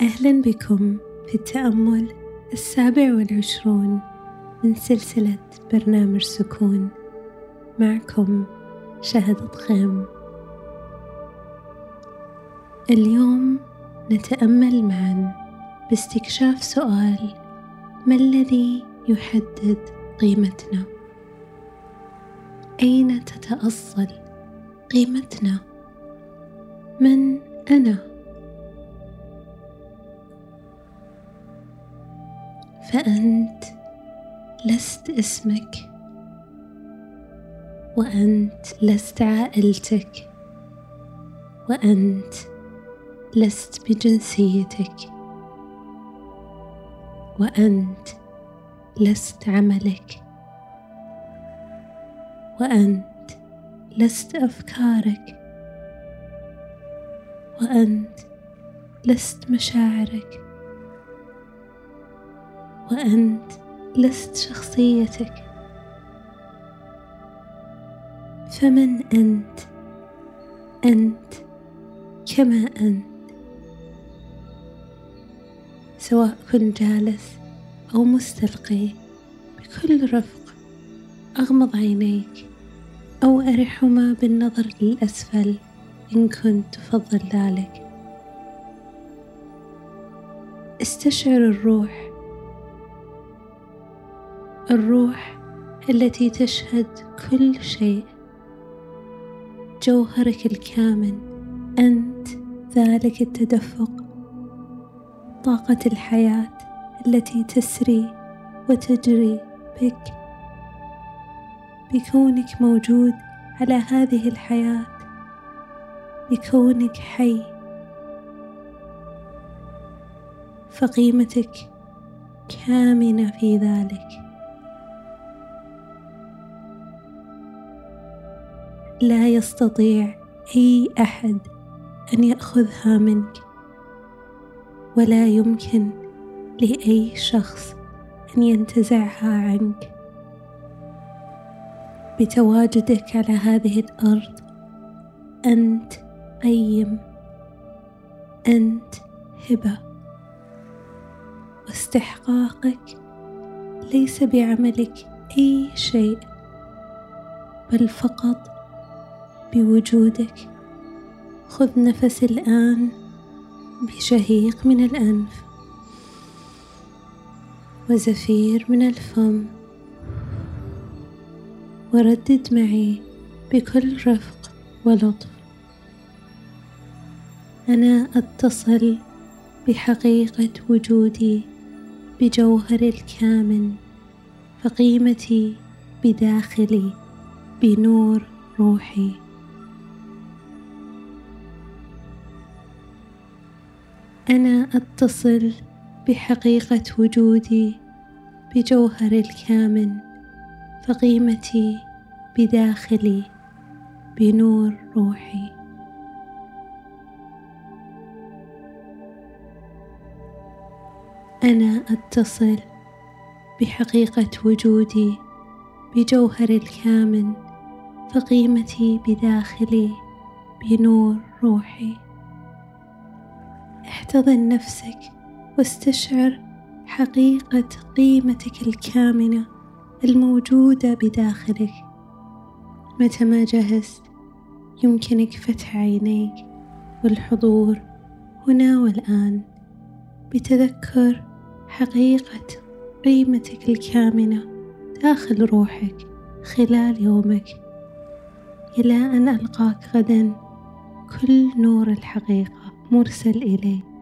أهلا بكم في التأمل السابع والعشرون من سلسلة برنامج سكون. معكم شهد ضخيم اليوم نتأمل معا باستكشاف سؤال ما الذي يحدد قيمتنا؟ أين تتأصل قيمتنا؟ من أنا؟ فأنت لست اسمك وأنت لست عائلتك وأنت لست بجنسيتك وأنت لست عملك وأنت لست أفكارك وأنت لست مشاعرك. وأنت لست شخصيتك. فمن أنت؟ أنت كما أنت. سواء كنت جالس أو مستلقي بكل رفق أغمض عينيك أو أرحهما بالنظر للأسفل إن كنت تفضل ذلك. استشعر الروح الروح التي تشهد كل شيء. جوهرك الكامن أنت ذلك التدفق. طاقة الحياة التي تسري وتجري بك. بكونك موجود على هذه الحياة. بكونك حي. فقيمتك كامنة في ذلك. لا يستطيع أي أحد أن يأخذها منك ولا يمكن لأي شخص أن ينتزعها عنك. بتواجدك على هذه الأرض أنت قيم أنت هبة. واستحقاقك ليس بعملك أي شيء بل فقط بوجودك. خذ نفس الآن بشهيق من الأنف وزفير من الفم. وردد معي بكل رفق ولطف. أنا أتصل بحقيقة وجودي بجوهر الكامن فقيمتي بداخلي بنور روحي. أنا أتصل بحقيقة وجودي بجوهر الكامن فقيمتي بداخلي بنور روحي. أنا أتصل بحقيقة وجودي بجوهر الكامن فقيمتي بداخلي بنور روحي. احتضن نفسك واستشعر حقيقة قيمتك الكامنة الموجودة بداخلك. متى ما جهزت يمكنك فتح عينيك والحضور هنا والآن بتذكر حقيقة قيمتك الكامنة داخل روحك خلال يومك. إلى أن ألقاك غدا كل نور الحقيقة مرسل إليك.